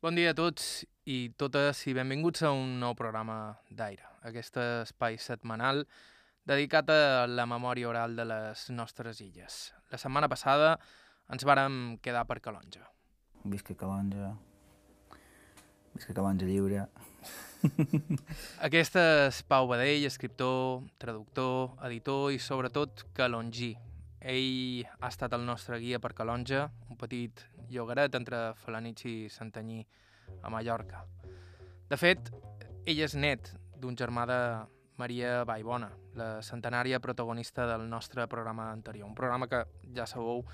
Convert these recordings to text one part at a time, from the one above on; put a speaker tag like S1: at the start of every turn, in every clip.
S1: Bon dia a tots i totes i benvinguts a un nou programa d'Aire, aquest espai setmanal dedicat a la memòria oral de les nostres illes. La setmana passada ens vàrem quedar per Calonja.
S2: Visca Calonja, visca Calonja lliure.
S1: Aquest és Pau Badell, escriptor, traductor, editor i sobretot calongí. Ell ha estat el nostre guia per Calonja, un petit llogaret entre Falanits i Santanyí, a Mallorca. De fet, ell és net d'un germà de Maria Baibona, la centenària protagonista del nostre programa anterior. Un programa que, ja sabeu,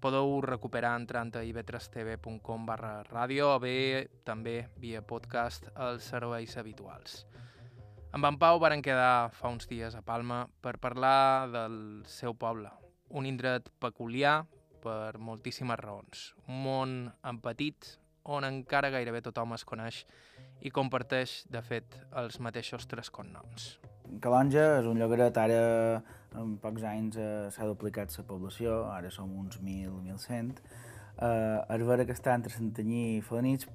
S1: podeu recuperar entrant a ib3tv.com barra ràdio o bé també via podcast als serveis habituals. Amb en Pau varen quedar fa uns dies a Palma per parlar del seu poble, un indret peculiar per moltíssimes raons. Un món empetit on encara gairebé tothom es coneix i comparteix, de fet, els mateixos tres cognoms.
S2: Calonja és un llogaret, ara en pocs anys eh, s'ha duplicat la població, ara som uns 1.000, 1.100. Eh, és vera que està entre Santanyí i Falanits,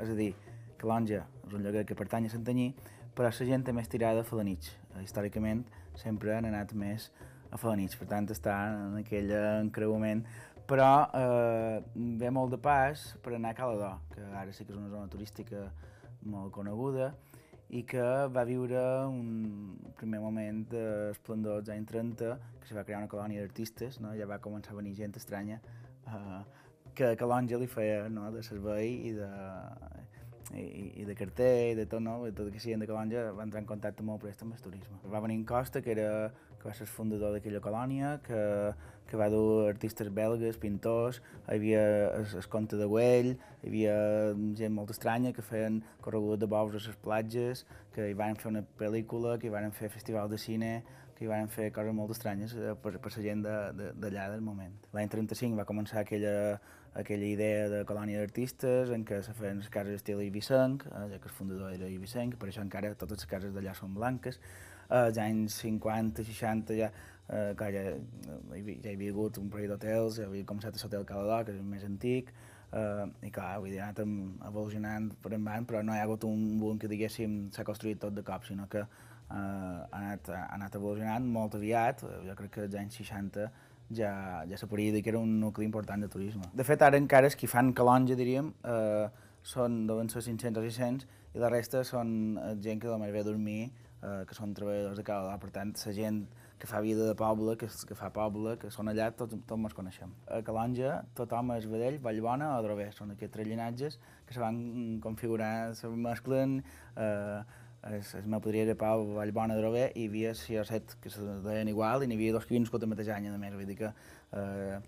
S2: és a dir, Calonja és un llogaret que pertany a Santanyí, però la gent té més tirada a Falanits. Històricament sempre han anat més a Falanits, per tant està en aquell encreuament però eh, ve molt de pas per anar a Caladó, que ara sí que és una zona turística molt coneguda i que va viure un primer moment d'esplendor als anys 30, que se va crear una colònia d'artistes, no? ja va començar a venir gent estranya eh, que a Calonja li feia no? de servei i de, i, i de carter i de tot, no? I tot que siguin de Calonja va entrar en contacte molt prest amb el turisme. Va venir en Costa, que, era, que va ser el fundador d'aquella colònia, que, que va dur artistes belgues, pintors, hi havia el, el conte de Güell, hi havia gent molt estranya que feien corregudes de bous a les platges, que hi van fer una pel·lícula, que hi van fer festival de cine, que hi van fer coses molt estranyes eh, per, per la gent d'allà de, de, del moment. L'any 35 va començar aquella, aquella idea de colònia d'artistes en què se feien les cases estil Ibicenc, eh, ja que el fundador era Ibicenc, per això encara totes les cases d'allà són blanques. Eh, als anys 50, 60 ja, eh, clar, ja, ja hi havia hagut un parell d'hotels, ja havia començat l'hotel Caladó, que és el més antic, Uh, I clar, vull dir, ha anat evolucionant per endavant, però no hi ha hagut un boom que diguéssim s'ha construït tot de cop, sinó que uh, ha, anat, ha anat evolucionant molt aviat, jo crec que als anys 60 ja, ja se podria dir que era un nucli important de turisme. De fet, ara encara els que fan calonja, diríem, eh, són, deuen ser 500 o 600, i la resta són gent que només ve a dormir, eh, que són treballadors de cada per tant, la gent que fa vida de poble, que, que fa poble, que són allà, tots, tots ens coneixem. A Calonja tothom és vedell, Vallbona o Drover, són aquests tres llinatges que se van configurar, se mesclen, eh, es, es meu podria de Pau, Vallbona, Drover, i hi havia 6 o 7 que se deien igual, i n'hi havia dos que havien nascut el mateix any, a més, vull dir que eh,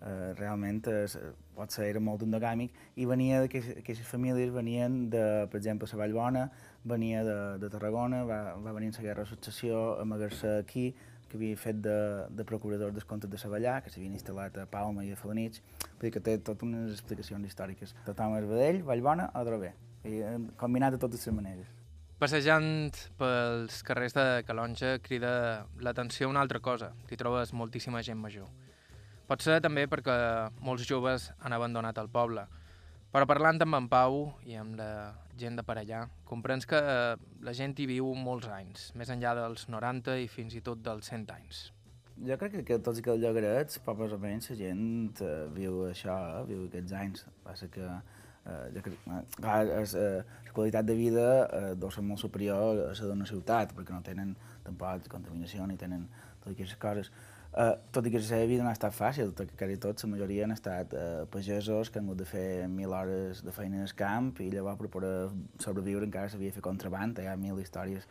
S2: eh, realment es, pot ser era molt endogàmic, i venia d'aquestes famílies venien de, per exemple, la Vallbona, venia de, de Tarragona, va, va venir en la guerra de successió a amagar-se aquí, que havia fet de, de procurador dels comptes de Savallà, que s'havien instal·lat a Palma i a Falanits, vull dir que té totes unes explicacions històriques. Tothom és vedell, Vallbona o Drover, i combinat de totes les maneres.
S1: Passejant pels carrers de Calonja crida l'atenció una altra cosa. T'hi trobes moltíssima gent major. Pot ser també perquè molts joves han abandonat el poble. Però parlant amb en Pau i amb la gent de per allà, comprens que la gent hi viu molts anys, més enllà dels 90 i fins i tot dels 100 anys.
S2: Jo crec que, tots aquests llogarets, poc o menys, la gent eh, viu això, eh, viu aquests anys. Passa que eh, eh, es, eh, la qualitat de vida eh, deu ser molt superior a la d'una ciutat, perquè no tenen tampoc contaminació ni tenen totes aquestes coses. Uh, tot i que la seva vida no ha estat fàcil, tot, quasi tots, la majoria han estat uh, pagesos que han hagut de fer mil hores de feina al camp i llavors per poder sobreviure encara s'havia de fer contraband, hi ha mil històries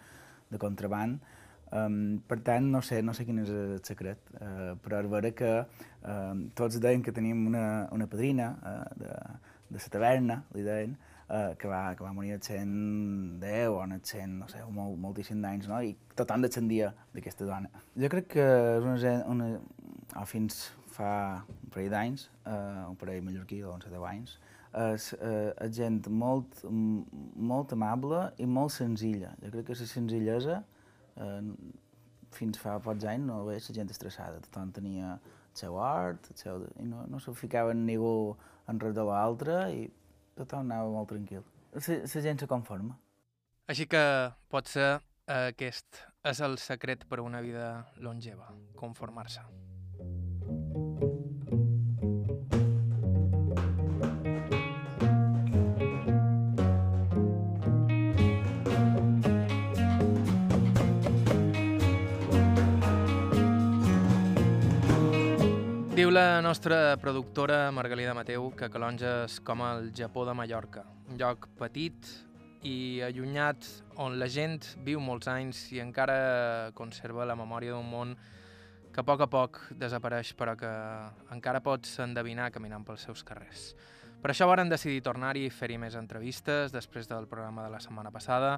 S2: de contraband. Um, per tant, no sé, no sé quin és el secret, uh, però és vera que uh, tots deien que tenim una, una padrina uh, de, de la taverna, li deien, eh, que, va, que va morir als 110 o als 100, no sé, molt, moltíssim d'anys, no? I tothom descendia d'aquesta dona. Jo crec que és una, una, o fins fa un parell d'anys, eh, un parell mallorquí, o 11 10 anys, és, eh, és gent molt, molt amable i molt senzilla. Jo crec que la senzillesa, eh, fins fa pocs anys, no veia la gent estressada. Tothom tenia seu art, el seu, i no, no se ficava ningú res de l'altre i tothom anava molt tranquil. La gent se conforma.
S1: Així que potser aquest és el secret per a una vida longeva, conformar-se. La nostra productora Margalida Mateu que Calonja és com el Japó de Mallorca, un lloc petit i allunyat on la gent viu molts anys i encara conserva la memòria d'un món que a poc a poc desapareix però que encara pots endevinar caminant pels seus carrers. Per això varen decidir tornar-hi i fer-hi més entrevistes després del programa de la setmana passada.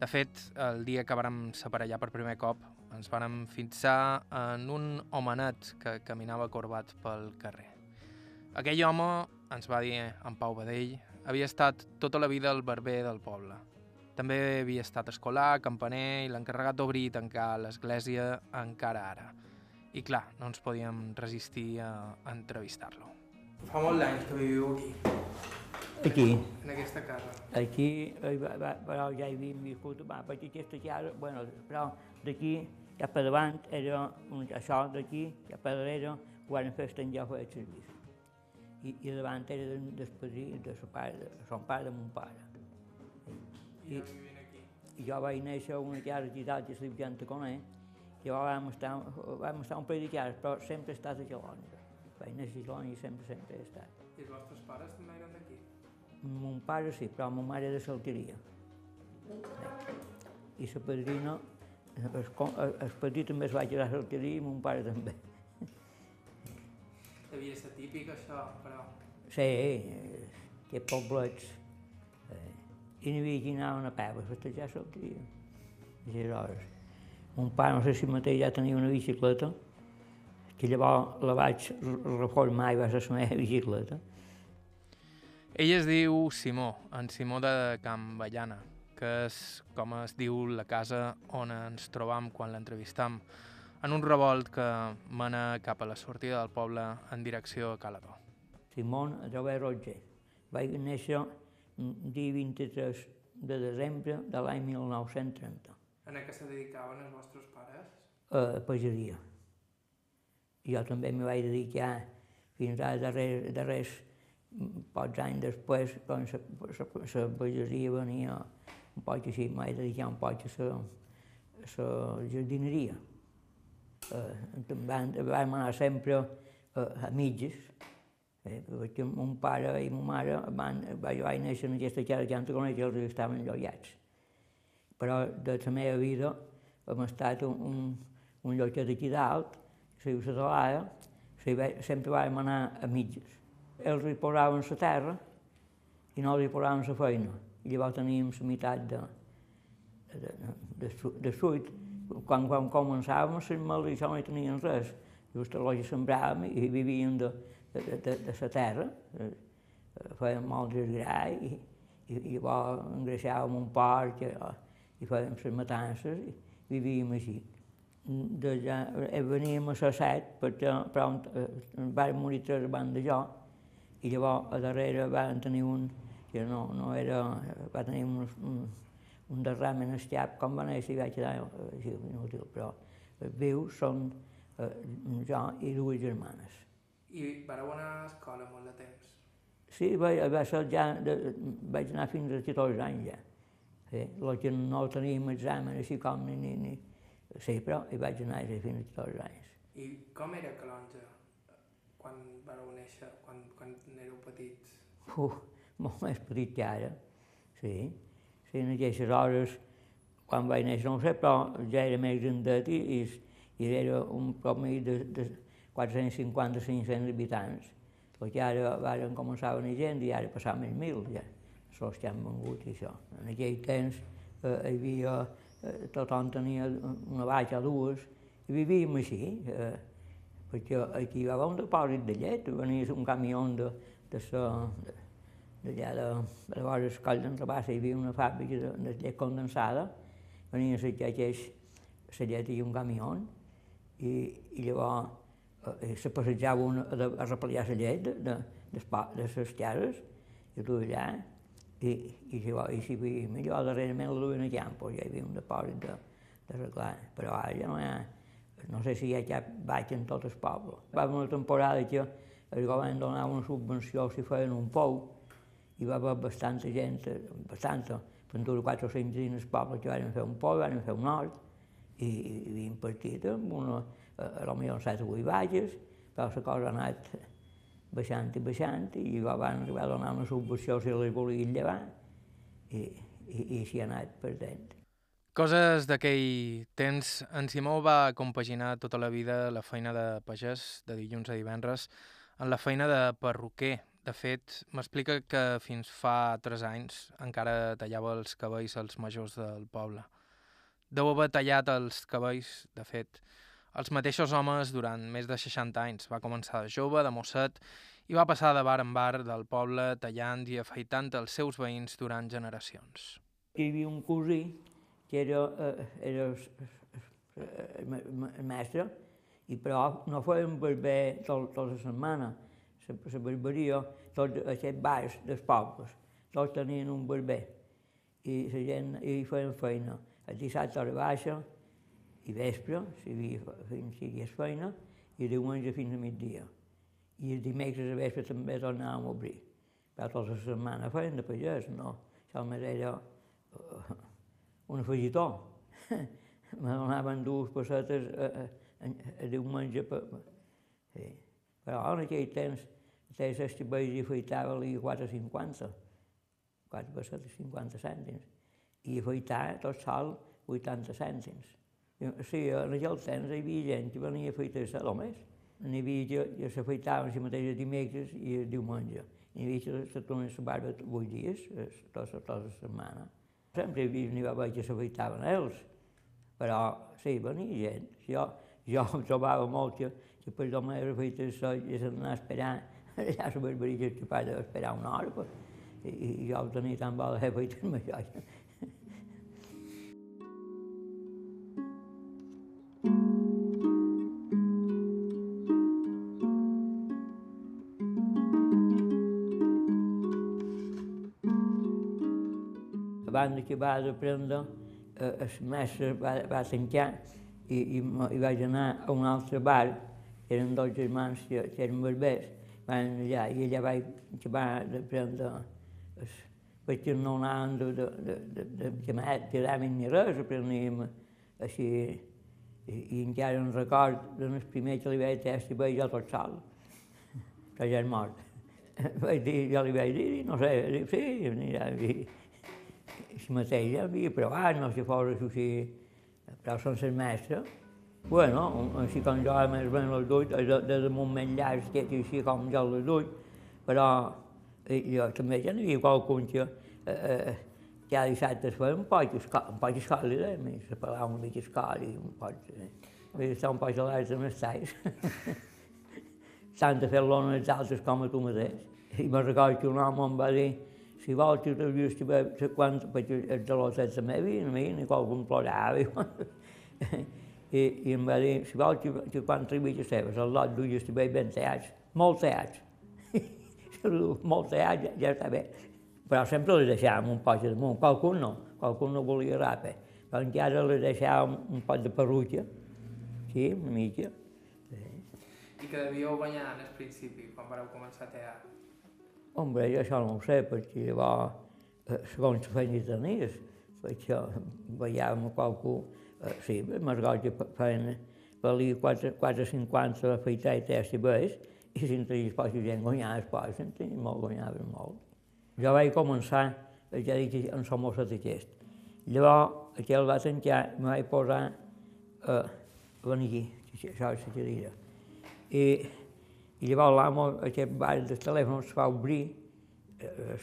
S1: De fet, el dia que vàrem separar per primer cop, ens vàrem fixar en un homenet que caminava corbat pel carrer. Aquell home, ens va dir en Pau Badell, havia estat tota la vida el barber del poble. També havia estat escolar, campaner i l'encarregat d'obrir i tancar l'església encara ara. I clar, no ens podíem resistir a entrevistar-lo. Fa molt d'anys que viviu aquí.
S3: Aquí.
S1: En aquesta casa.
S3: Aquí, però ja hi havíem viscut, va, perquè aquesta casa, bueno, però d'aquí cap a davant era un, això d'aquí, cap a darrere, fer estar jo feia servir. I, I davant era de, del padrí, de son pare, de son pare, de mon pare.
S1: I, I,
S3: jo vaig néixer a una casa gitat de Sant Coné, i llavors vam estar, vam estar un parell de cases, però sempre he estat a Calonja néixer a i sempre, sempre he estat.
S1: I els vostres pares també eren d'aquí?
S3: Mon pare sí, però ma mare de Salteria. I la padrina, el, el petit també es va quedar a Salteria i mon pare també.
S1: Devia ser típic això, però...
S3: Sí, que poblets. Eh, I n'hi havia qui anava a peu a festejar a Salteria. Aleshores, mon pare, no sé si mateix ja tenia una bicicleta, que llavors la vaig reformar i va ser la meva bicicleta.
S1: Ell es diu Simó, en Simó de Can Ballana, que és com es diu la casa on ens trobam quan l'entrevistam, en un revolt que mena cap a la sortida del poble en direcció a Calador.
S3: Simón Adrover Roger. Vaig néixer dia 23 de desembre de l'any 1930.
S1: En què se dedicaven els vostres pares?
S3: A pageria jo també m'hi vaig dedicar fins a darrers, darrers pocs anys després, quan la pagesia venia un poc així, m'hi vaig dedicar un poc a la jardineria. Eh, vam, anar sempre a, a mitges, eh, perquè mon pare i ma mare van, jo vaig néixer en aquesta casa que antes coneix, els estaven enlloiats. Però de la meva vida hem estat un, un, un lloquet aquí dalt, adolava, si sempre vam anar a mitges. Ells hi posaven la terra i no hi posaven la feina. I llavors teníem la meitat de, de, de, de suit. Quan, quan començàvem a ser mal això no hi tenien res. Just a l'oja sembràvem i vivíem de, de, de, de la terra. Fèiem molt de gra i, i, i llavors engreixàvem un porc i, i fèiem les matances i vivíem així d'allà, eh, veníem a la set, perquè però, eh, van morir tres abans de jo, i llavors a darrere van tenir un, que no, no era, va tenir un, un, un derram en el cap, com va néixer i vaig quedar eh, així inútil, però vius són eh, jo i dues germanes.
S1: I vareu anar a escola molt de temps?
S3: Sí, va, va ser ja, de, vaig anar fins a 14 anys ja. Sí, el que no teníem examen així com ni, ni, ni, Sí, però hi vaig anar fins a tots els anys.
S1: I com era Calonja quan vareu néixer, quan, quan éreu petits?
S3: Uf, molt més petit que ara, sí. Sí, en aquestes hores, quan vaig néixer, no sé, però ja era més grandet i, i, i era un prop de, de 450-500 habitants. Perquè ara varen començar a venir gent i ara passar més mil, ja. Sols que han vengut i això. En aquell temps eh, hi havia tothom tenia una vaca o dues, i vivíem així, eh, perquè aquí hi va haver un depòsit de llet, venia un camió de, de sa, d'allà de, de, vora Coll d'en Rabassa hi havia una fàbrica de, de llet condensada, venia a aqueix la llet i un camió, i, i llavors eh, se passejava un, a, a replegar la llet de, de, de, de les cases, i tu allà, i, i, si, i si millor darrerament la duien a Campos, ja hi havia un depòsit de, d'arreglar, però ara ja no hi ha, no sé si hi ha cap baix en tot el poble. Va haver una temporada que el govern donava una subvenció si feien un pou, i va haver bastanta gent, bastanta, per durar 4 o 5 dies al poble que van fer un pou, van fer un hort, i, i havien partit amb una, a, a millor 7 o 8 baixes, però la cosa ha anat baixant i baixant, i van arribar a donar una subvenció si les volien llevar, i, i, i s'hi ha anat perdent.
S1: Coses d'aquell temps, en Simó va compaginar tota la vida la feina de pagès, de dilluns a divendres, en la feina de perruquer. De fet, m'explica que fins fa tres anys encara tallava els cabells als majors del poble. Deu haver tallat els cabells, de fet, els mateixos homes durant més de 60 anys. Va començar de jove, de mosset, i va passar de bar en bar del poble tallant i afaitant els seus veïns durant generacions.
S3: Hi havia un cosí que era, eh, era el mestre, i però no fèiem barber tot, tota la setmana. La, barberia, tots aquests bars dels pobles, tots tenien un barber. I la gent hi feien feina. El dissabte a la baixa, i vespre, si fins si hi hagués feina, i diumenge fins a migdia. I el dimecres a vespre també tornàvem a obrir. Però tota la setmana feien de pagès, no? Això més era uh, un afegitó. me donaven dues pessetes a, a, a, a diumenge. Per, sí. Però en aquell temps, els estiballs i afeitava li 4,50, 4 pessetes 50 cèntims, i afeitar tot sol 80 cèntims. Sí, en aquell temps hi havia gent que venia a afeitar-se només. N'hi havia que, que s'afeitaven si mateix dimecres i el diumenge. N'hi havia que se tornaven la barba 8 dies, tota, tota la setmana. Sempre n'hi va haver que s'afaitaven ells, però sí, venia gent. Jo, jo em trobava molt que, que per meva feita això i s'anava esperant, allà a la barberia que capaç d'esperar una hora, pues, i, i jo tenia tan bo de fer-me això. Abans que va aprendre, eh, el mestre va, va tancar i, i, i vaig anar a un altre bar, que eren dos germans que, que eren barbers, van allà, i allà vaig acabar d'aprendre perquè no anàvem de, de, de, de, de, de quedàvem ni res, apreníem així, i, i encara en record del primer que li vaig test i vaig jo tot sol, que ja és mort. vaig dir, jo li vaig dir, no sé, sí, anirà, i, si mateix ja havia provat, no si fos així, però sense el mestre. Bueno, així com jo més ben les duit, des de moment llarg que així com jo les duit, però jo també ja n'hi havia qualcun que eh, cada dissabte es feia un poc un poc escola, eh? se parlava una mica escola i un poc... Eh? Vull estar un poc a amb els talls. Tant de fer-lo els altres com a tu mateix. I me'n recordo que un home em va dir si vols que t'ho vist quan, perquè els de los set també havien, a mi, ni qualcú em plorava. I, I em va dir, si vols que quan arribi a seves, el lot duia estivell ben teats, molt teats. molt teats, ja, ja està bé. Però sempre les deixàvem un poc damunt, qualcun no, qualcun no volia rapa, però encara les deixàvem un poc de perruca, sí, una mica. Sí.
S1: I que devíeu banyar al principi, quan vareu començar a tear?
S3: Hombre, jo això no ho sé, perquè llavors, eh, segons la feina tenies, perquè veiem qualcú, eh, sí, que feien valia 4,50 afeitar i test i bes, i si en tenies poca gent guanyava, pues, si en tenies molt, guanyaven molt. Jo vaig començar, ja dic, en som molt aquest. Llavors, aquell va tancar, me vaig posar a venir aquí, això és la cadira. I i llavors l'amo, aquest bar de telèfon es va obrir, eh,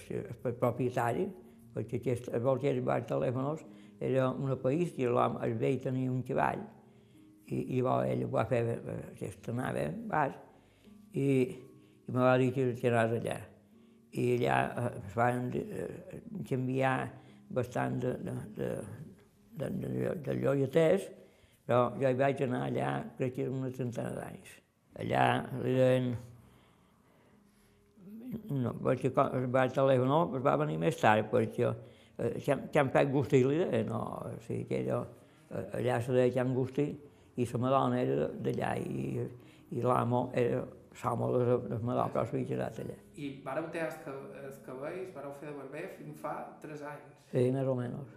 S3: el propietari, perquè aquest, aquest bar de telèfons era un país i l'home, el vell tenia un cavall, i, i llavors ell va fer, aquest anava al bar, i, i me va dir que anés allà. I allà eh, es van eh, canviar bastant de, de, de, de, de, de però jo hi vaig anar allà, crec que era una trentena d'anys allà eren... No, perquè quan es va telefonar es va venir més tard, perquè eh, que han fet gustí l'idea, no? O sigui, que era, eh, allà se deia que han gustí, i la madona era d'allà, i, i l'amo era l'amo de la madona, però s'havia quedat allà.
S1: I vareu ter els cabells, vareu fer de barber fins fa 3 anys.
S3: Sí, més o menys.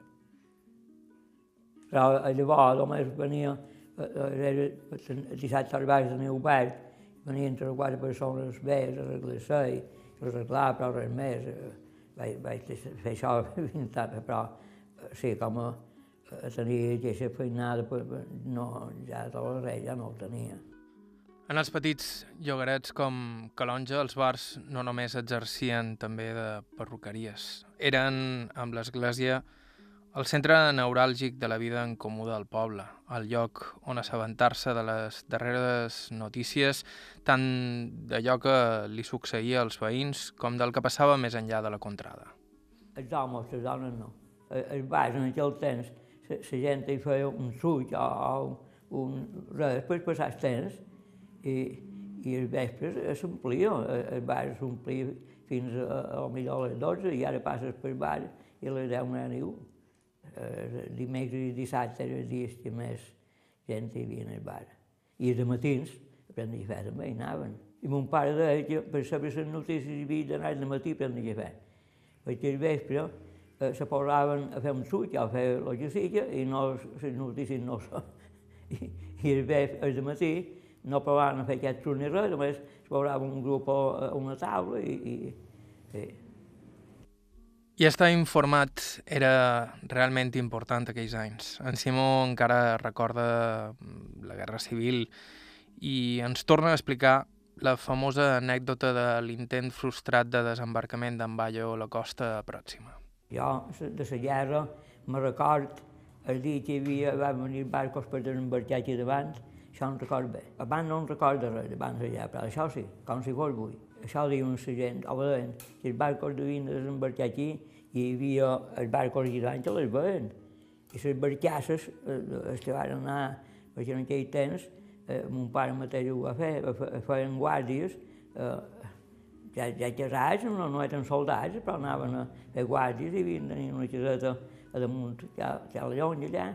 S3: Però llavors només venia, era dissabte al baix tenia obert, venien tres o quatre persones més a arreglar-se i arreglar, però res més. Vaig, vaig fer això fins tard, però sí, com a, a tenir aquesta feinada, no, ja de res ja no el tenia.
S1: En els petits llogarets com Calonja, els bars no només exercien també de perruqueries. Eren, amb l'església, el centre neuràlgic de la vida en comú del poble, el lloc on assabentar-se de les darreres notícies, tant d'allò que li succeïa als veïns com del que passava més enllà de la contrada.
S3: Els homes, les dones no. Els bars en aquell temps, la gent hi feia un suc o, o un després passar el temps i, i els vespres s'omplia, el bar s'omplia fins a, a, a millor a les 12 i ara passes pel bar i les 10 no hi ha ningú eh, dimecres i dissabte eren els dies que més gent hi havia en el bar. I els matins, a prendre cafè també hi anaven. I mon pare deia que per saber les notícies hi havia d'anar al matí a prendre cafè. Perquè al vespre eh, se posaven a fer un suc, a fer el que sigui, i no, les notícies no són. I, i el vespre, al matí, no provaven a fer aquest suc ni res, només es posava un grup a una taula i, i, i
S1: i estar informat era realment important aquells anys. En Simó encara recorda mm, la Guerra Civil i ens torna a explicar la famosa anècdota de l'intent frustrat de desembarcament d'en a la costa pròxima.
S3: Jo, de la guerra, me record el dia que hi havia, van venir barcos per desembarcar aquí davant, això em record bé. Abans no em recordo res abans allà, però això sí, com si fos avui. Això diuen la gent, o veient, que els barcos devien desembarcar aquí hi havia el barco original que les veien. I les barcasses, eh, que van anar, perquè en aquell temps, eh, mon pare mateix ho va fer, feien guàrdies, eh, ja, ja casats, no, no eren soldats, però anaven a fer guàrdies i havien tenir una caseta a damunt, que, que a la llonya allà,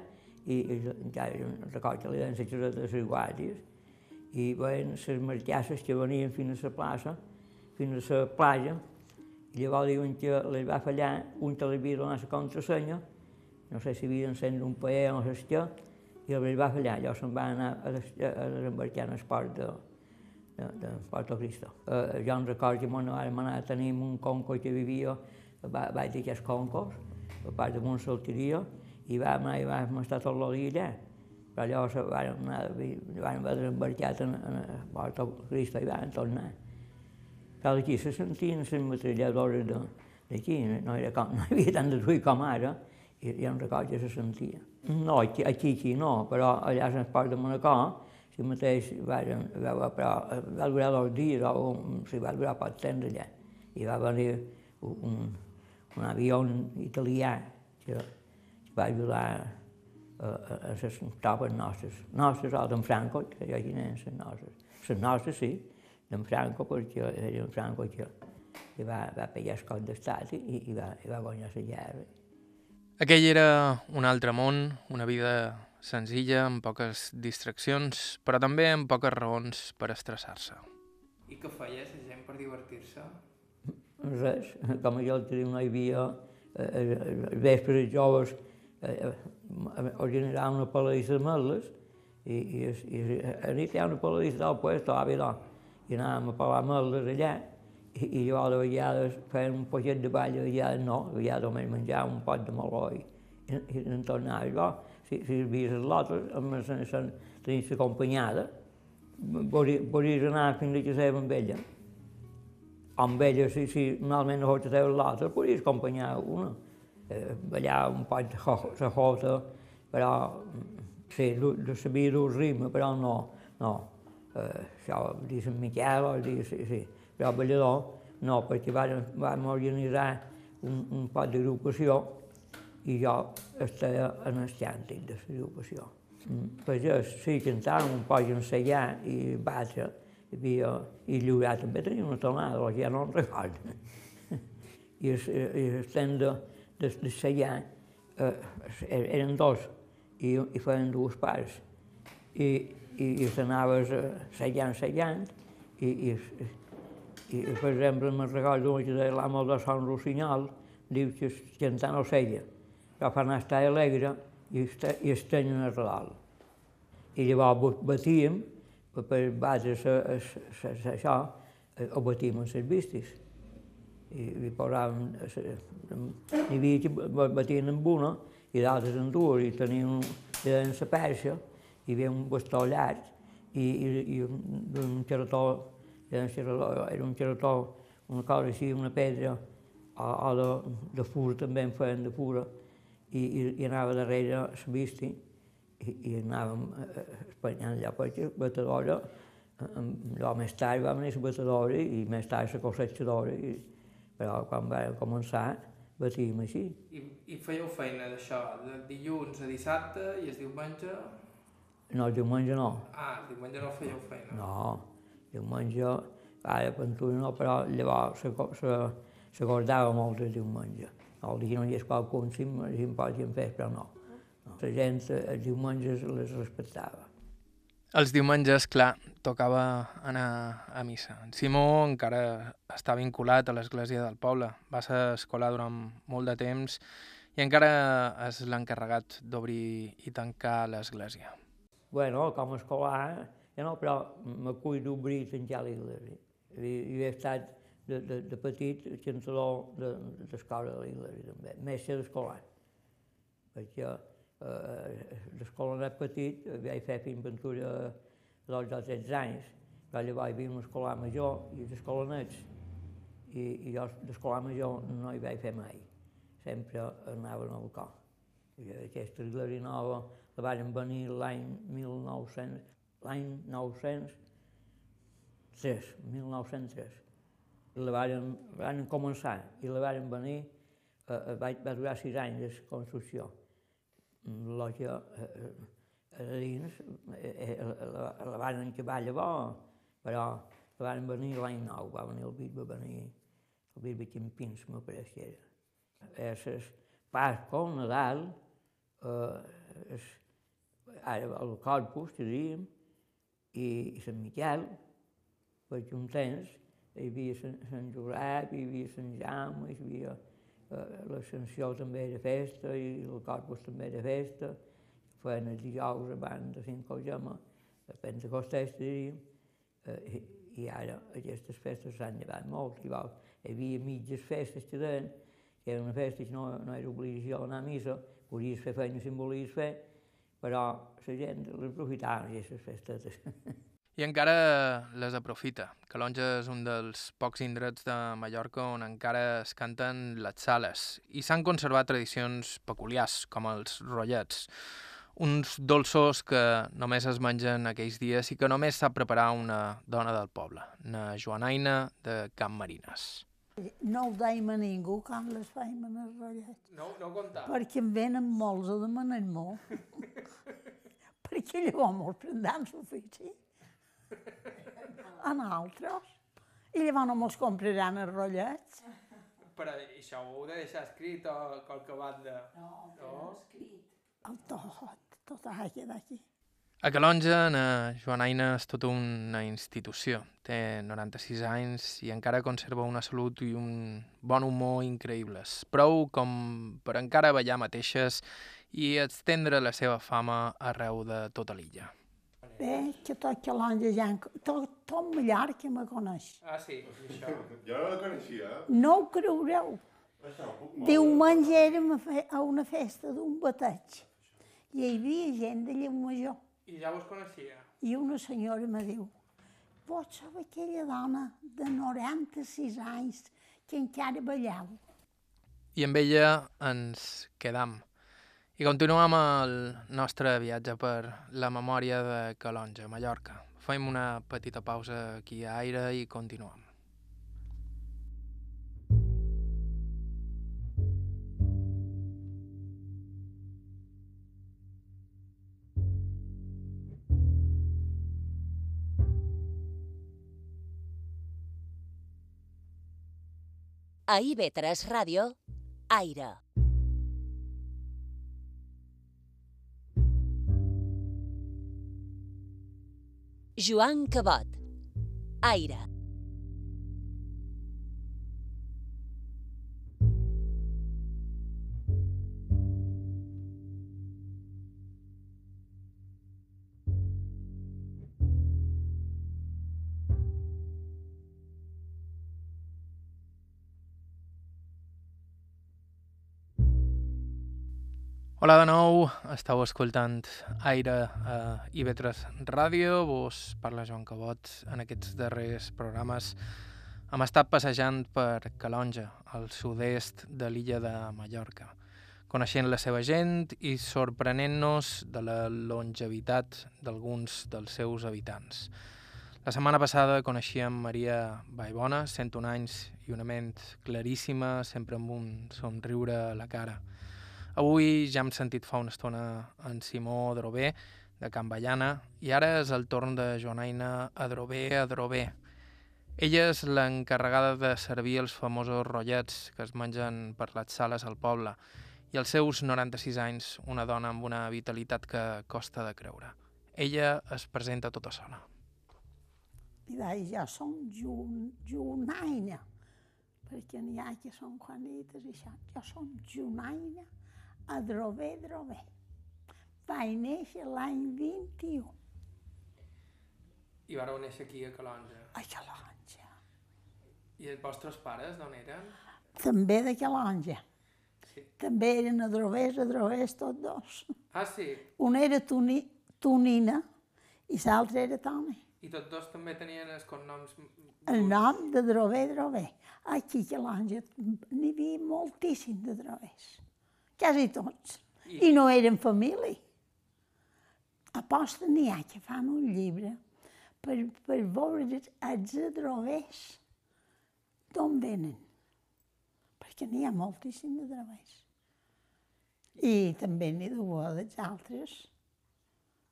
S3: i, i ja record que li deien la caseta de les guàrdies, i veien les marcasses que venien fins a la plaça, fins a la platja, llavors diuen que les va fallar, un te li havia donat la contrasenya, no sé si havia d'encendre un paer o no sé què, i els va fallar, llavors se'n va anar a, a desembarcar en el port de, de, de Porto Cristo. Eh, jo em recordo que vam anar a tenir un conco que vivia va, baix d'aquests concos, a part de una salteria, i vam anar i vam estar tot el allà. Però llavors vam, anar, vam haver desembarcat en, en Porto Cristo i vam tornar. Però aquí se sentien les metralladores d'aquí, no, era com, no hi havia tant de ruï com ara, i hi ha un record que se sentia. No, aquí, aquí, aquí no, però allà a l'esport de Manacor, si mateix va, va, però va durar dos dies, o un, si va durar poc temps allà, i va venir un, un avió italià que, que va ajudar a, a, a les tropes nostres, nostres o d'en Franco, que jo aquí eren les nostres. Les nostres sí, d'en Franco, perquè era en Franco que, que va, va pegar el cop d'estat i, i, va, i va guanyar la guerra.
S1: Aquell era un altre món, una vida senzilla, amb poques distraccions, però també amb poques raons per estressar-se. I què feia la gent per divertir-se?
S3: Res, com jo el no hi havia, eh, els vespres joves eh, organitzava una paladissa de merles i, i, i, a nit hi ha una paladissa del puesto, a Avilà i anàvem a parlar amb ells allà, i, i jo de vegades feien un poquet de ball, de vegades no, de vegades només menjava un pot de meló i, i, en tornava. Jo, si, si havies les lotes, amb la, la, tenies acompanyada, podries anar fins a casa amb ella. Amb ella, si, si normalment no fots a les lotes, podries acompanyar una. Eh, ballar un pot de la jota, però sí, sabia dur ritme, però no, no això, Sant Miquel dia, sí, sí. Però ballador no, perquè vam, vam organitzar un, un pot d'agrupació i jo estava en el càntic de l'agrupació. Mm. Pagès, sí, cantàvem un poc ensenyar i batre, hi havia, i Llobregat també tenia una tonada, però ja no en recordo. I el, i el tren de, de, de Sallà eh, eren dos, i, i feien dues parts. I, i, i s'anaves eh, sellant, sellant, i, i, i, per exemple, me'n recordo que de l'amo de Sant Rossinyol, diu que cantant ocella, que fa anar a estar alegre i, i estenyen el redol. I llavors batíem, per base això, ho batíem en les vistes. I, i posàvem, n'hi havia que batien amb una i d'altres en dues, i tenien, tenien la perxa, hi havia un bastó llarg i, i, i un xerató, era un xerató, era un xerató, una cosa així, una pedra, o, o de, de fura també en feien de fura, i, i, i anava darrere la vista i, i anàvem eh, espanyant allà perquè batedora, allò més tard va venir la batedora i més tard la cossetjadora, i, però quan vam començar batíem així.
S1: I, I fèieu feina d'això, de dilluns a dissabte i el diumenge?
S3: No, el diumenge no.
S1: Ah, el diumenge no fèieu feina.
S3: No, diumenge, ara pintura no, però llavors se, se, se guardava molt el diumenge. El dia no hi és qualcun, si, em podien fer, però no. La gent els diumenges les respectava.
S1: Els diumenges, clar, tocava anar a missa. En Simó encara està vinculat a l'església del poble. Va ser escolar durant molt de temps i encara és l'encarregat d'obrir i tancar l'església.
S3: Bueno, com a escolar, ja no, però m'acull d'obrir i tancar l'església. I, I he estat de, de, de petit xançador d'escola de l'església també, mestre d'escolar. Perquè eh, l'escola era petit, vaig fer pintura dels 13 anys, però llavors hi havia un escolar major i l'escola nets, i, i jo l'escolar major no hi vaig fer mai, sempre anava al cor. I aquesta església la van venir l'any 1900, l'any 903, 1903. I la van, van començar i la van venir, eh, va, va durar sis anys de construcció lògia eh, a dins, eh, la, la van acabar llavors, però la van venir l'any nou, va venir el bisbe, va venir el bisbe Ximpins, me pareix que era. Pasco, el Nadal, eh, és, ara el Corpus, diríem, i, i Sant Miquel, perquè un temps hi havia Sant Josep, hi havia Sant Jaume, hi havia Eh, l'Ascensió també era festa i el Corpus també era festa, feien els dijous abans de cinc Gemma, a Pentecostés, diríem, i, i ara aquestes festes s'han llevat molt. Llavors, hi havia mitges festes que deien, que era una festa que no, no era obligació anar a missa, podies fer feina si volies fer, però la gent les aprofitava, aquestes festetes.
S1: I encara les aprofita. Calonja és un dels pocs indrets de Mallorca on encara es canten les sales i s'han conservat tradicions peculiars, com els rotllets, uns dolços que només es mengen aquells dies i que només sap preparar una dona del poble, una Joanaina de Camp Marines.
S4: No ho deim a ningú quan les feim en els rotllets.
S1: No, no comptar.
S4: Perquè en venen molts a demanar-m'ho. perquè llavors mos prendran l'ofici a nosaltres. I llavors no mos compraran els rotllets.
S1: Però això ho heu de deixar escrit o qualque banda?
S4: No, no? escrit. El tot, tot ha quedat aquí.
S1: A Calonja, na Joanaina és tota una institució. Té 96 anys i encara conserva una salut i un bon humor increïbles. Prou com per encara ballar mateixes i estendre la seva fama arreu de tota l'illa.
S4: Bé, que tot Calonja ja... Tot, tot Mallorca me coneix.
S1: Ah, sí? Això.
S5: Jo no la coneixia.
S4: No ho creureu. Diumenge érem a, una festa d'un bateig. I hi havia gent de Llumajor.
S1: I ja vos coneixia?
S4: I una senyora me diu, pots ser aquella dona de 96 anys que encara balleu.
S1: I amb ella ens quedam. I continuem el nostre viatge per la memòria de Calonja, Mallorca. Fem una petita pausa aquí a Aire i continuem.
S5: A IB3 Ràdio, Aire. Joan Cabot. Aire.
S1: Hola de nou, estàu escoltant Aire a IB3 Ràdio, vos parla Joan Cabot. En aquests darrers programes hem estat passejant per Calonja, al sud-est de l'illa de Mallorca, coneixent la seva gent i sorprenent-nos de la longevitat d'alguns dels seus habitants. La setmana passada coneixíem Maria Baibona, 101 anys i una ment claríssima, sempre amb un somriure a la cara. Avui ja hem sentit fa una estona en Simó Adrobé, de Can Ballana, i ara és el torn de Joanaina Adrobé Adrobé. Ella és l'encarregada de servir els famosos rotllets que es mengen per les sales al poble, i als seus 96 anys, una dona amb una vitalitat que costa de creure. Ella es presenta tota sola.
S4: Deia, jo som Jun, Junaina, perquè n'hi ha que són Juanites i això. Jo som Junaina Adrobé Drobé. Vaig néixer l'any 21
S1: I vareu néixer aquí a Calonja.
S4: a Calonja.
S1: I els vostres pares d'on eren?
S4: També de Calonja.
S1: Sí.
S4: També eren adrovers, adrovers, tots dos.
S1: Ah, sí?
S4: Un era Toni, Tonina i l'altre era Toni.
S1: I tots dos també tenien els cognoms...
S4: El nom de Drové, Drové. Aquí a Calonja n'hi havia moltíssim de drovers. Quasi tots. I no eren família. Aposta n'hi ha que fan un llibre per, per veure els adrovers d'on venen. Perquè n'hi ha moltíssim de drovers. I també n'hi deu dels altres,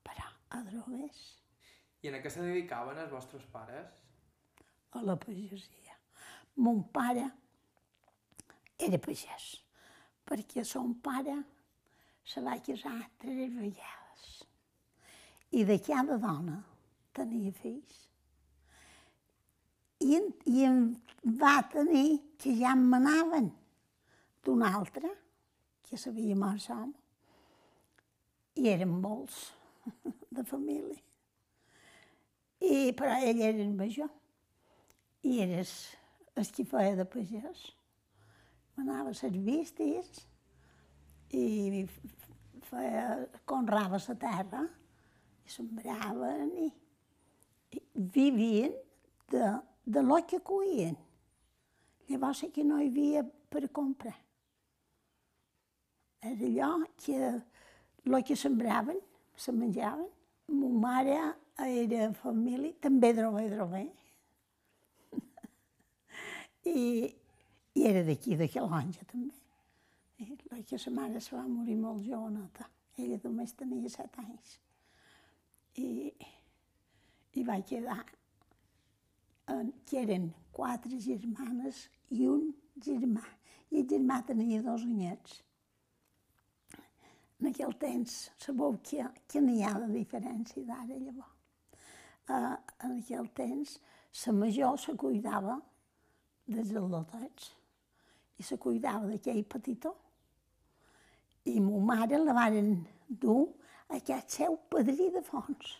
S4: però adrovers
S1: I en què se dedicaven els vostres pares?
S4: a la pagesia. Mon pare era pagès, perquè son pare se va casar tres vegades. I de cada dona tenia fills. I, i en va tenir que ja em manaven d'un altre, que sabia mort home. I eren molts de família. I, però ell era el major. I eres el que feia de pagès. Manava les vistes i feia, conrava la terra i sembraven i, i vivien de, de lo que cuien. Llavors que no hi havia per comprar. Era allò que el que sembraven, se menjaven. Ma mare era família, també drové, drové. I, i era d'aquí, de Calonja, també. I la que sa mare se va morir molt joveneta. Ella només tenia set anys. I, i va quedar, en, que eren quatre germanes i un germà. I el germà tenia dos anyets. En aquell temps, sabeu que, que n'hi ha de diferència d'ara llavors. Uh, en aquell temps, la major se cuidava dels al·lotets i se cuidava d'aquell petitó. I ma mare la varen dur a aquest seu padrí de fons,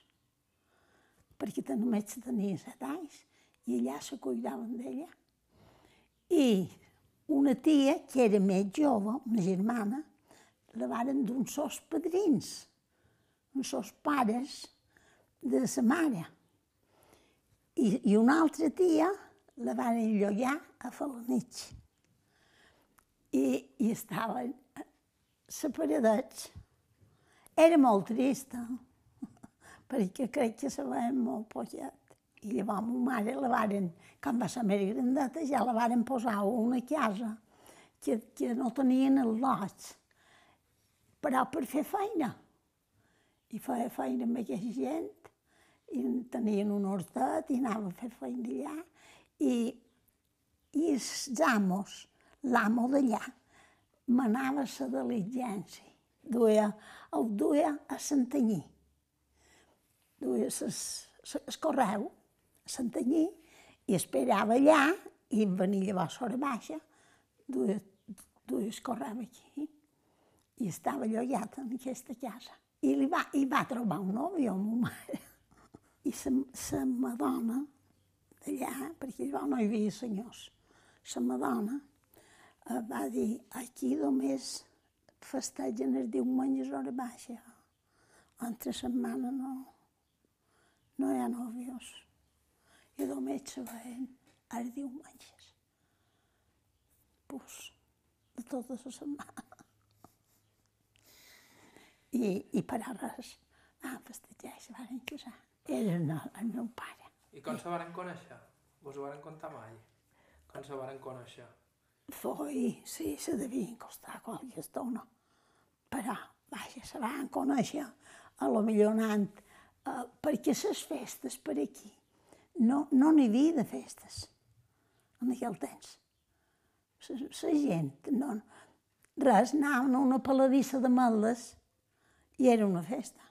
S4: perquè només tenia set anys i allà se cuidaven d'ella. I una tia, que era més jove, una germana, la varen d'un sos padrins, uns sos pares de sa mare. I, I una altra tia la van enllollar a Falanich. I, i estaven separadets. Era molt trista, perquè crec que se veien molt poquet. I llavors ma mare la varen, quan va ser més grandeta, ja la varen posar a una casa que, que no tenien el lot, però per fer feina. I feia feina amb aquesta gent, i tenien un hortet i anava a fer feina allà. I, i els amos, l'amo d'allà, manava la diligència. Duia, el duia a Santanyí. Duia el correu a Santanyí i esperava allà i venia llavors a hora baixa, duia, duia el correu aquí i estava llogat en aquesta casa. I li va, i va trobar un nòvio amb ma mare. I la Madonna d'allà, perquè llavors no hi havia senyors, la Madonna eh, va dir, aquí només festegen els diumenges hora baixa. Entre setmana no, no hi ha nòvios. I només se veien els diumenges. Pues, de tota la setmana. I, i per a res, van festejar i se van casar. Era el, el meu pare.
S1: I com se varen conèixer? Vos ho varen contar mai? Com se varen conèixer?
S4: Foi, sí, se devien costar qualque estona. Però, vaja, se van conèixer, a lo millor anant, eh, perquè les festes per aquí, no no n'hi havia de festes en aquell temps. La gent, no, res, anaven a una paladissa de meles i era una festa.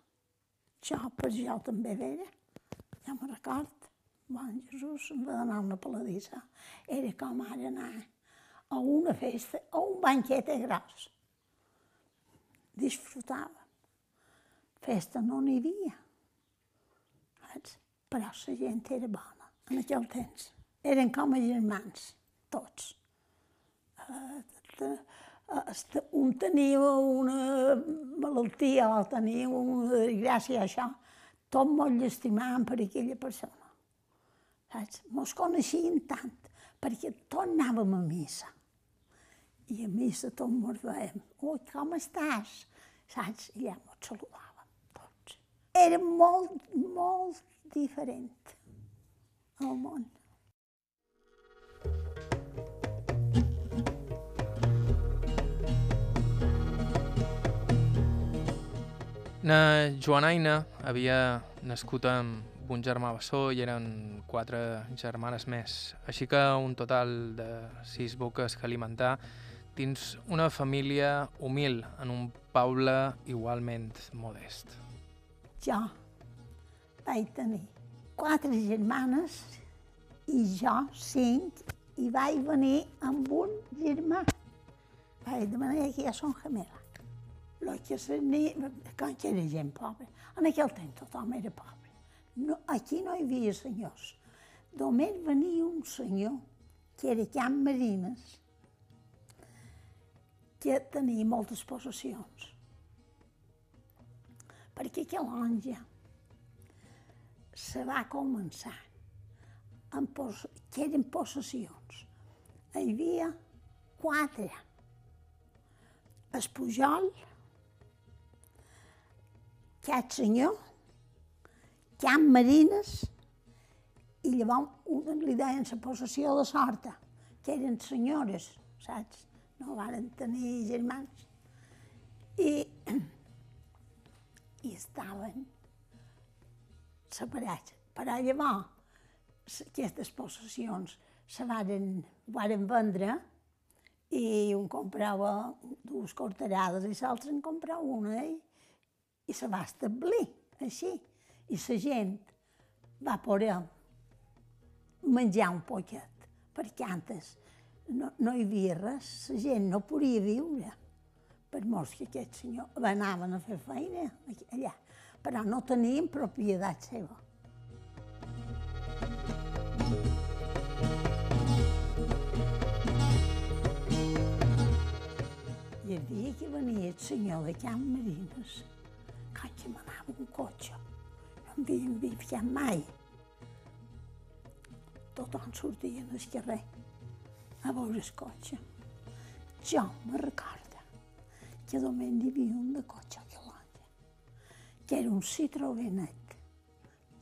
S4: Jo, per jo també vera, ja me record. Bon Jesús, em va donar una paladissa. Era com ara anar a una festa, a un banquet gros. Disfrutava. Festa no n'hi havia. Però la gent era bona en aquell temps. Eren com a germans, tots. Uh, un tenia una malaltia o tenia una desgràcia, això, tot molt llestimàvem per aquella persona. Saps? Mos coneixien tant, perquè tot anàvem a missa. I a missa tot mos veiem. Ui, com estàs? Saps? I ja mos saludàvem tots. Era molt, molt diferent el món.
S1: Na Joanaina havia nascut amb un germà bessó i eren quatre germanes més, així que un total de sis boques que alimentar dins una família humil en un poble igualment modest.
S4: Jo vaig tenir quatre germanes i jo cinc i vaig venir amb un germà. Vaig demanar que ja són gemeles lo que se ni, quan era gent pobra. En aquell temps tothom era pobre. No, aquí no hi havia senyors. Només venia un senyor, que era Can Marines, que tenia moltes possessions. Perquè Calonja se va començar amb pos que eren possessions. Hi havia quatre. El Pujol, aquest senyor, Can Marines, i llavors li deien la possessió de sorta, que eren senyores, saps? No varen tenir germans. I, i estaven separats. Però llavors aquestes possessions se varen, varen vendre i un comprava dues corterades i l'altre en comprava una. Eh? i se va establir així. I la gent va poder menjar un poquet, perquè antes no, no hi havia res, la gent no podia viure, per molts que aquest senyor anaven a fer feina allà, però no tenien propietat seva. I el dia que venia el senyor de Can Marines, que m'anava un cotxe. No em havien vist mai. Tothom sortien al carrer a veure el cotxe. Jo me recorda que només hi havia un de cotxe a Calonja, que era un citroenet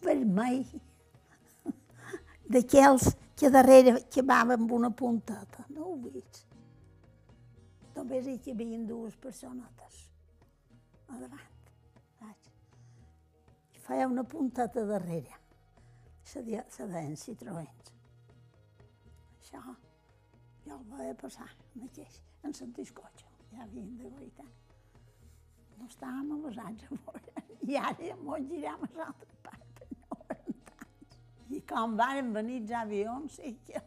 S4: vermell, d'aquells que darrere quemava amb una punteta. No ho veig. Només hi havia dues personetes a davant feia una punteta darrere. Se, deien citroens. Això, Jo el vaig passar, aquell, en sentit cotxe, ja havien de guaitar. No estàvem avasats a veure, i ara ja m'ho girem a l'altra part, per 90 anys. I quan van venir els avions, sí que...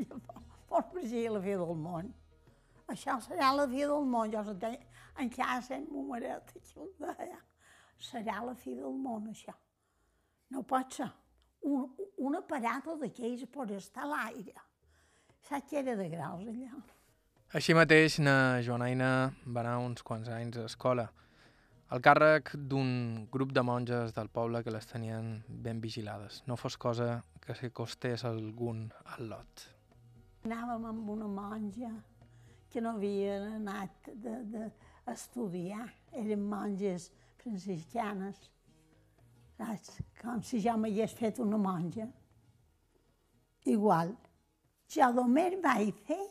S4: Llavors, per si la fi del món. Això serà la fi del món, jo deia, encara sent numeret, que ho deia. Serà la fi del món, això. No pot ser. Un, un aparato d'aquells per estar a l'aire. Saps que era de graus, allà?
S1: Així mateix, na Joanaina va anar uns quants anys a escola, al càrrec d'un grup de monges del poble que les tenien ben vigilades. No fos cosa que se costés algun al lot.
S4: Anàvem amb una monja que no havien anat de, de estudiar, eren monges franciscanes, saps? Com si jo m'hagués fet una monja. Igual. Jo només vaig fer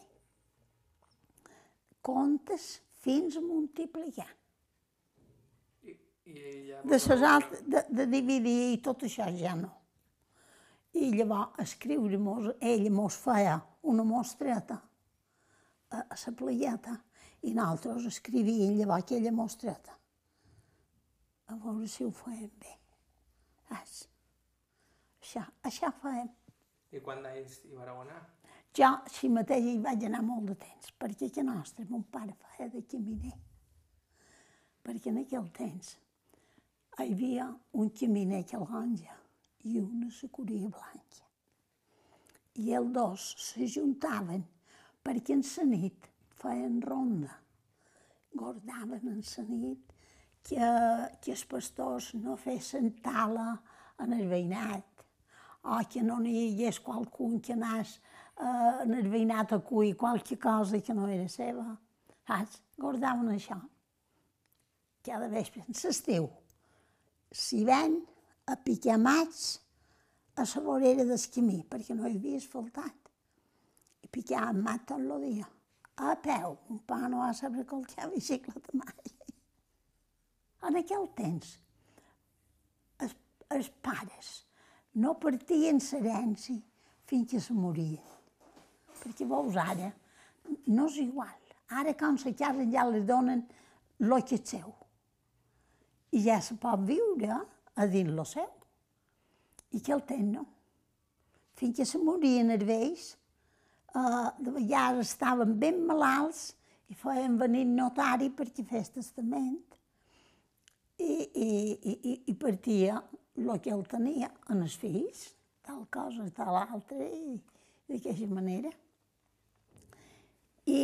S4: comptes fins a multiplicar.
S1: I, i.
S4: De, ses altres, de, de dividir i tot això ja no. I llavors escriure mos, ell mos feia una mostreta a, a la playeta i nosaltres escrivíem llavors aquella mostreta. A veure si ho feien bé. Saps? Això, això feien.
S1: I quan d'ells hi vareu anar?
S4: Jo, si mateix, hi vaig anar molt de temps, perquè que nostre, mon pare feia de caminer. Perquè en aquell temps hi havia un caminer calonja i una securia blanca. I els dos s'ajuntaven perquè en la nit feien ronda. Guardaven en la nit que, que els pastors no fessin tala en el veïnat o que no n'hi hagués qualcun que anés eh, en el veïnat a cuir qualque cosa que no era seva. Saps? Guardaven això. Cada vespre, en l'estiu, si ven a picar maig a la vorera del camí, perquè no hi havia asfaltat. I picaven maig tot el dia. A peu, un pa no va saber qualque bicicleta mai. En aquell temps, els, els pares no partien l'herència fins que se morien. Perquè veus ara, no és igual. Ara quan se casen ja li donen el que és seu. I ja se pot viure a dins lo seu. I que el tenen, no? Fins que se morien els vells, eh, de vegades estaven ben malalts i feien venir notari perquè fes testament. I, i, i, i partia el que ell tenia en els fills, tal cosa, tal altra, i d'aquesta manera. I,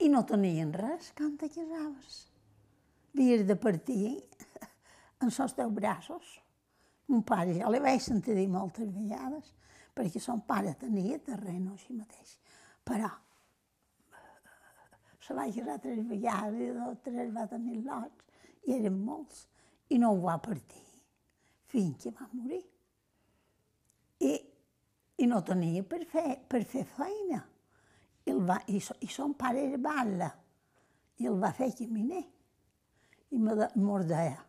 S4: I no tenien res quan te casaves. Havies de partir en els teus braços. Mon pare ja li vaig sentir dir moltes vegades, perquè son pare tenia terreno així mateix. Però se va casar tres vegades i dos, tres va tenir lots, i eren molts, i no ho va partir fins que va morir. I, i no tenia per fer, per fer feina. I, el va, i, so, I son pare era balla, i el va fer caminer. I mos deia,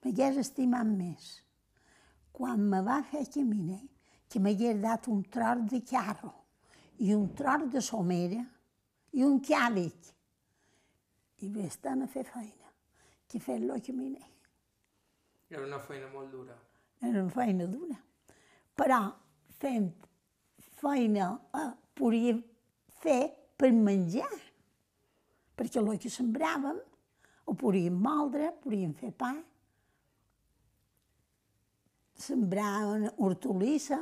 S4: m'hagués estimat més quan me va fer caminer que m'hagués dat un tros de carro i un tros de somera i un càvic. I vés tant a fer feina que fer-lo caminer.
S1: Era una feina molt dura.
S4: Era una feina dura. Però fent feina eh, podíem fer per menjar. Perquè el que sembràvem ho podíem moldre, podíem fer pa, sembraven hortolissa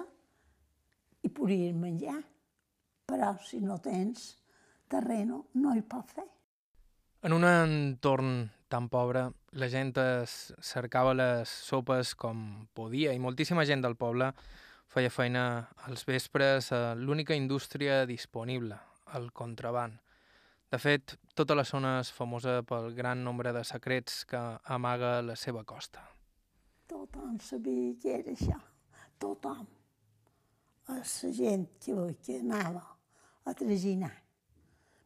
S4: i podíem menjar. Però si no tens terreno no hi pot fer.
S1: En un entorn tan pobre, la gent es cercava les sopes com podia i moltíssima gent del poble feia feina als vespres a l'única indústria disponible, el contraband. De fet, tota la zona és famosa pel gran nombre de secrets que amaga la seva costa.
S4: Tothom sabia què era això, tothom. La gent que, que anava a traginar,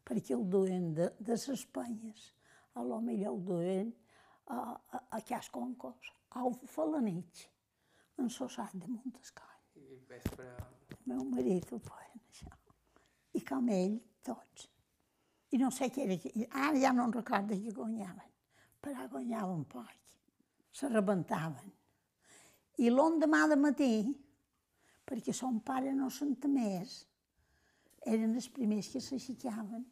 S4: perquè el duen de, de les penyes, a lo millor el duen a, a, a Cas Concos, a Falanich, en Sossat de Montescoll.
S1: I vespre...
S4: El meu marit ho feien. això. I com ell, tots. I no sé què era, que- ara ja no en recordo què guanyaven, però guanyaven poc. Se rebentaven. I l'endemà de matí, perquè son pare no senta més, eren els primers que s'aixecaven,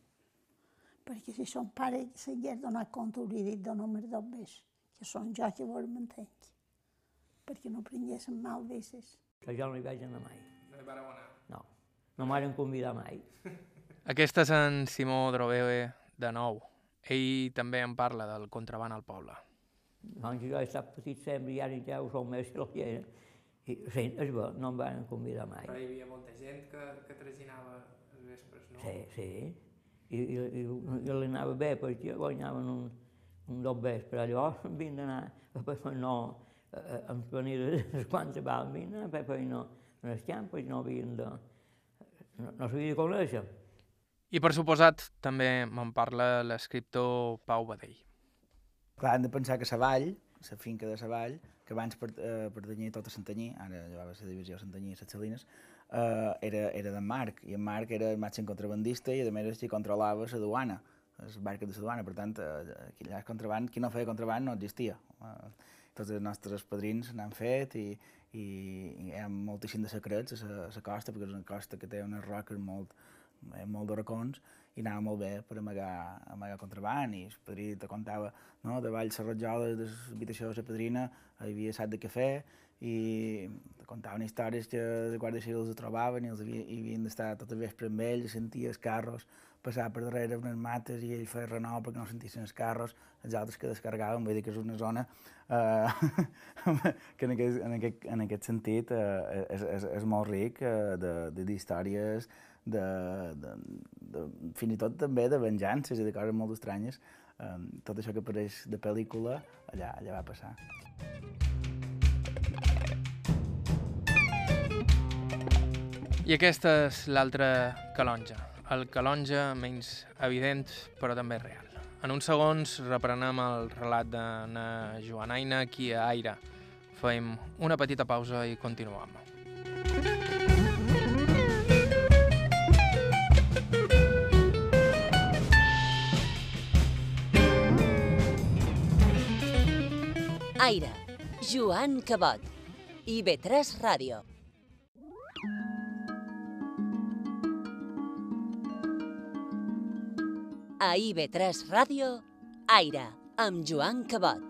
S4: perquè si son pare s'hagués donat compte hauria dit de només dos vés, que són jo que vos mantenc, perquè no prenguessin mal veces.
S3: Que jo no hi vaig anar mai.
S1: No hi vareu anar.
S3: No, no m'han convidat mai.
S1: Aquest és en Simó Drové de nou. Ell també en parla del contraban al poble.
S3: Doncs jo he estat petit sempre i ara ja ho som més que l'era. I sí, és bo, no em van convidar mai.
S1: hi havia molta gent que, que traginava els vespres, no?
S3: Sí, sí. I, i, i, i li anava bé perquè guanyaven un, un dos bes, però llavors havien d'anar, però no, eh, ens venien les quantes val, havien d'anar per feina en els campos, no havien de... No, no s'havia de conèixer.
S1: I per suposat també me'n parla l'escriptor Pau Badell.
S2: Clar, hem de pensar que la vall, la finca de la vall, que abans per, eh, pertanyia tot a Santanyí, ara ja va ser divisió Santanyí i les Salines, eh, era, era d'en Marc, i en Marc era el màxim contrabandista i a més és qui controlava la duana, les barques de la duana, per tant, eh, allà contraband, qui no feia contraband no existia. Eh, tots els nostres padrins n'han fet i, i, hi ha moltíssim de secrets a la, costa, perquè és una costa que té unes roques molt, eh, molt de racons i anava molt bé per amagar, amagar contraband i el padrí te contava no? davall la ratjola de l'habitació de la padrina hi havia sac de cafè i contaven històries que els guàrdies civils els trobaven i els havia, i havien d'estar tot el vespre amb ells, sentia els carros passar per darrere unes mates i ell feia renou perquè no sentissin els carros, els altres que descarregaven, vull dir que és una zona eh, que en aquest, en aquest, en aquest sentit eh, és, és, és molt ric eh, de, de, d'històries de, de, de, fins i tot també de venjances i de coses molt estranyes. Um, tot això que apareix de pel·lícula, allà, allà va passar.
S1: I aquesta és l'altra calonja. El calonja menys evident, però també real. En uns segons reprenem el relat de na Joanaina aquí a Aire. Fem una petita pausa i continuem.
S5: Aire, Joan Cabot. IB3 Ràdio. A IB3 Ràdio, Aire, amb Joan Cabot.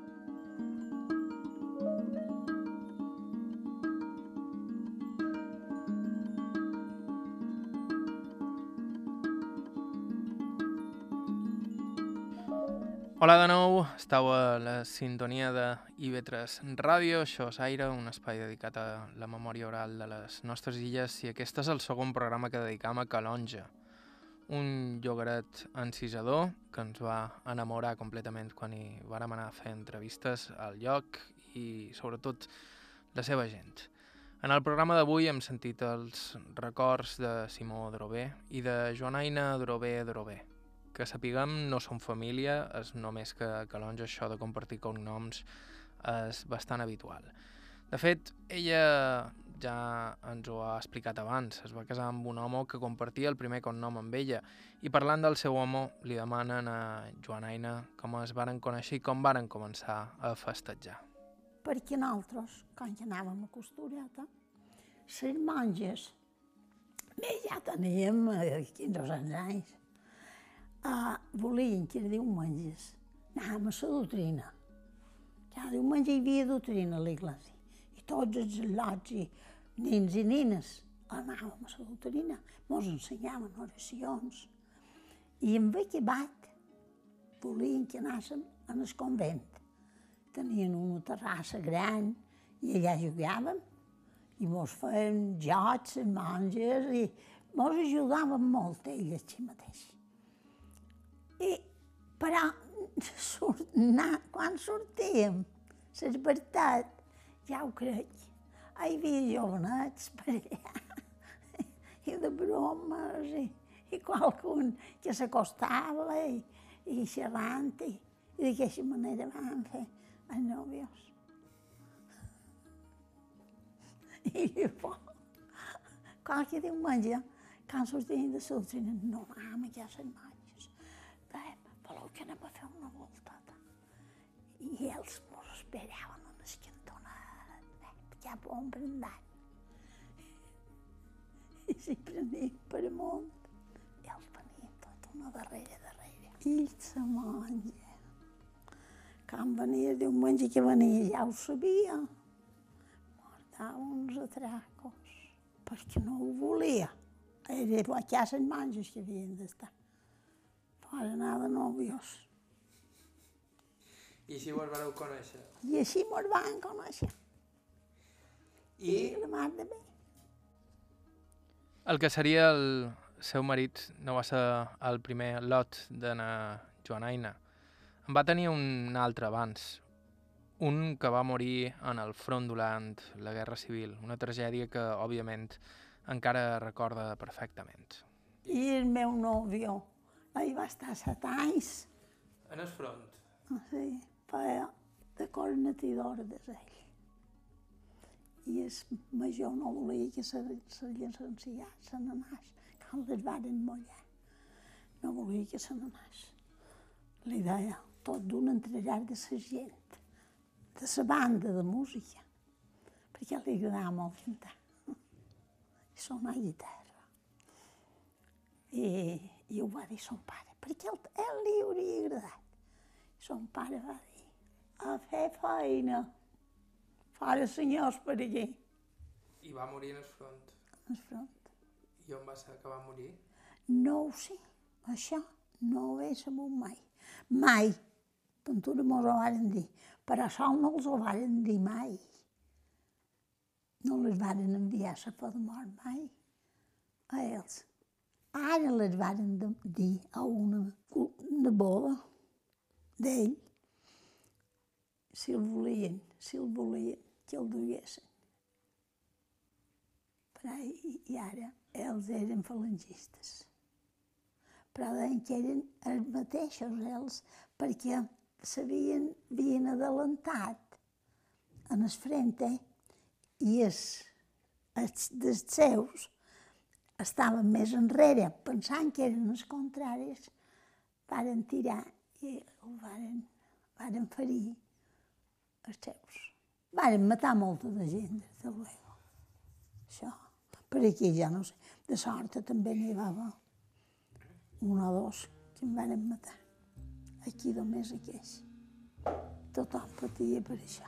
S1: Hola de nou, estàu a la sintonia de IB3 Ràdio, això és Aire, un espai dedicat a la memòria oral de les nostres illes i aquest és el segon programa que dedicam a Calonja, un llogaret encisador que ens va enamorar completament quan hi vàrem anar a fer entrevistes al lloc i sobretot la seva gent. En el programa d'avui hem sentit els records de Simó Drové i de Joanaina Drové Drové, que sapiguem no són família, és només que Calonja això de compartir cognoms és bastant habitual. De fet, ella ja ens ho ha explicat abans, es va casar amb un home que compartia el primer cognom amb ella i parlant del seu home li demanen a Joanaina com es varen conèixer i com varen començar a festejar.
S4: perquè nosaltres, quan que anàvem a costureta, les monges, bé, ja teníem eh, 15 o 16 anys, uh, volien que era diumenges, anàvem a la doctrina. Cada diumenge hi havia doctrina a l'església. I tots els al·lots i nens i nines anàvem a la doctrina, ens ensenyaven oracions. I en acabat volien que anàssim en el convent. Tenien una terrassa gran i allà jugàvem i mos feien jocs, monges i mos ajudaven molt ells així mateix. I, però, surt, quan sortíem, la veritat, ja ho crec, havia jovenets per allà, i de bromes, i, i qualcun que s'acostava i, i xerrant, i, i d'aquesta manera van fer els nòvios. I llavors, qualque diumenge, quan sortien de l'última, no anàvem a les monges. Dèiem, voleu que anem a fer una voltada? I ells mos esperaven en el cantonet, cap on prendant. I si prenien per amunt, i els venien tot una darrere, darrere. I la monja. Quan venia el diumenge que venia, ja ho sabia. Mordava uns atracos, perquè no ho volia. Era a casa les monges que havien d'estar. Per anar de nòvios.
S1: I així vos vareu conèixer.
S4: I així mos van conèixer.
S1: I
S4: I la mar de bé.
S1: el que seria el seu marit no va ser el primer lot de na Joanaina. En va tenir un altre abans, un que va morir en el front durant la Guerra Civil, una tragèdia que, òbviament, encara recorda perfectament.
S4: I el meu nòvio, ahí va estar set anys,
S1: En el front.
S4: sí, feia de coordinador d'ell. I el major no volia que se, se llicencià, se n'anàs, quan les varen mollar. No volia que se n'anàs. Li deia, tot d'un entregar de la gent, de la banda de música, perquè li agradava molt cantar. I sonar guitarra. I, I ho va dir son pare, perquè el, ell li hauria agradat. Son pare va dir, a fer feina, fora senyors per allí,
S1: I va morir en el front.
S4: al front.
S1: I on va ser que va morir?
S4: No ho sé, això no ho he sabut mai. Mai. Pintura mos ho varen dir, però això no els ho varen dir mai. No les varen enviar a por de mort mai, a ells. Ara les varen de- dir a una, una boda d'ell, si el volien, si el volien, que el duguessin. Però, i, ara ells eren falangistes. Però deien que eren els mateixos ells perquè s'havien havien adelantat en el frente i els, els dels seus estaven més enrere, pensant que eren els contraris, varen tirar i ho varen, varen ferir els seus. Varen matar molta de gent, des de luego. Això. Per aquí ja no sé. De sort també n'hi va haver un o dos que em van matar. Aquí només aquells. Tothom patia per això.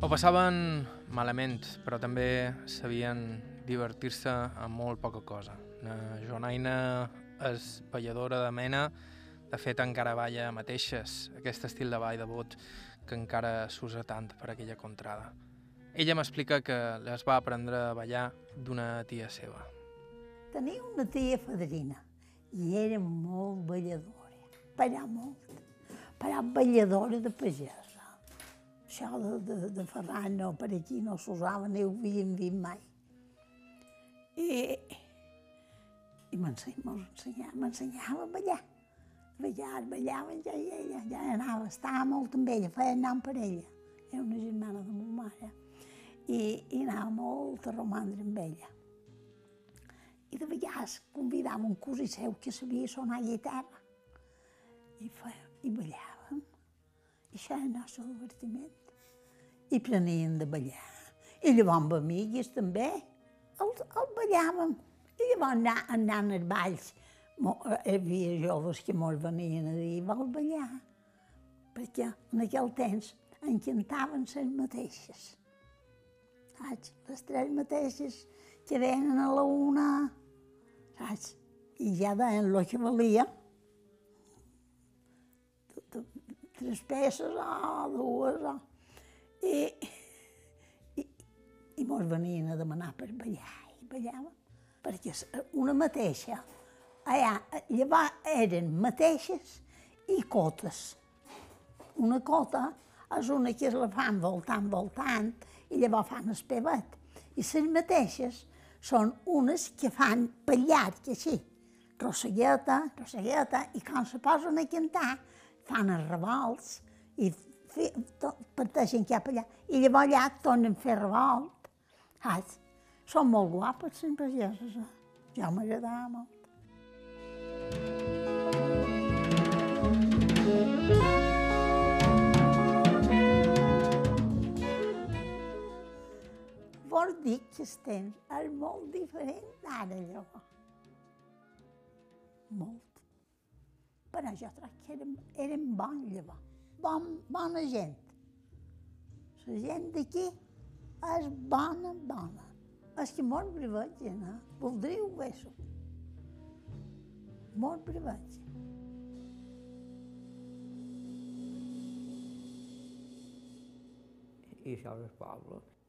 S1: Ho passaven malament, però també sabien divertir-se amb molt poca cosa. La Joanaina és balladora de mena, de fet encara balla mateixes, aquest estil de ball de bot que encara s'usa tant per aquella contrada. Ella m'explica que les va aprendre a ballar d'una tia seva.
S4: Tenia una tia fadrina i era molt balladora, però molt, però balladora de pagesa. Això de, de, de Ferran no, per aquí no s'usava ni ho havíem vist mai. I, i m'ensenyava, a ballar. Ballar, ballaven ja i ella, ja anava, estava molt amb ella, feia nom per ella. Era una germana de ma mare. I, i anava molt a romandre amb ella. I de vegades convidava un cosí seu que sabia sonar guitarra. I, feia, i ballàvem. I això era el nostre divertiment. I prenien de ballar. I llavors amb amigues també. El, el ballàvem. I llavors anant als balls, eh, hi havia joves que mos venien a dir, vol ballar? Perquè en aquell temps en cantaven les mateixes. Saps? Les tres mateixes que venen a la una, saps? I ja deien el que valia. Tres peces o dues o... I, i, i mos venien a demanar per ballar i ballàvem. Perquè una mateixa, allà, llavors eren mateixes i cotes. Una cota és una que la fan voltant, voltant, i llavors fan el pevet. I les mateixes són unes que fan per llarg, així. Rossegueta, rossegueta, i quan se posen a cantar, fan els ravals i parteixen cap allà. I llavors allà tornen a fer revolt. Ai, són molt guapes, les pageses. Ja m'agradava molt. Vol dir que el temps és molt diferent d'ara, llavors. Molt. Però jo crec que érem, érem bons, llavors. Bon, bona gent. La gent d'aquí és bona, bona. És que molt brevetge, no? Voldríeu veure Molt brevetge.
S3: I això és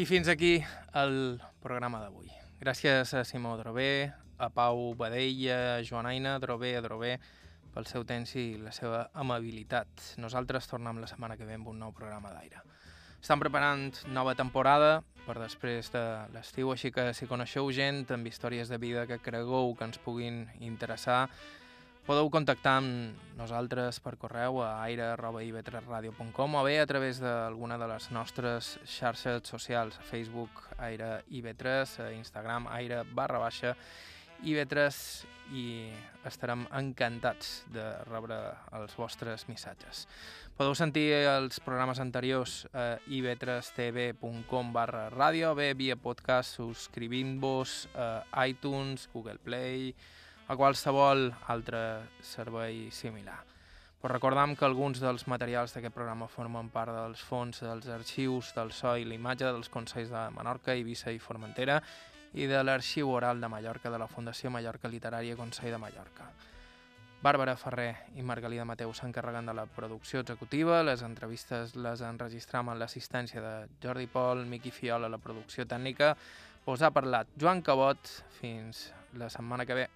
S1: I fins aquí el programa d'avui. Gràcies a Simó Drové, a Pau Badella, a Joan Aina, Drové, a Drové, pel seu temps i la seva amabilitat. Nosaltres tornem la setmana que ve amb un nou programa d'aire. Estan preparant nova temporada per després de l'estiu, així que si coneixeu gent amb històries de vida que cregueu que ens puguin interessar, podeu contactar amb nosaltres per correu a aire.ib3radio.com o bé a través d'alguna de les nostres xarxes socials, a Facebook Aire IB3, a Instagram Aire barra baixa IB3 i estarem encantats de rebre els vostres missatges. Podeu sentir els programes anteriors a ib3tv.com barra ràdio, bé via podcast subscrivint-vos a iTunes, Google Play, a qualsevol altre servei similar. Però recordam que alguns dels materials d'aquest programa formen part dels fons dels arxius del so i l'imatge dels Consells de Menorca, Eivissa i Formentera i de l'Arxiu Oral de Mallorca de la Fundació Mallorca Literària Consell de Mallorca. Bàrbara Ferrer i Margalida Mateu s'encarreguen de la producció executiva, les entrevistes les enregistram amb l'assistència de Jordi Pol, Miqui Fiola, la producció tècnica, us ha parlat Joan Cabot, fins la setmana que ve.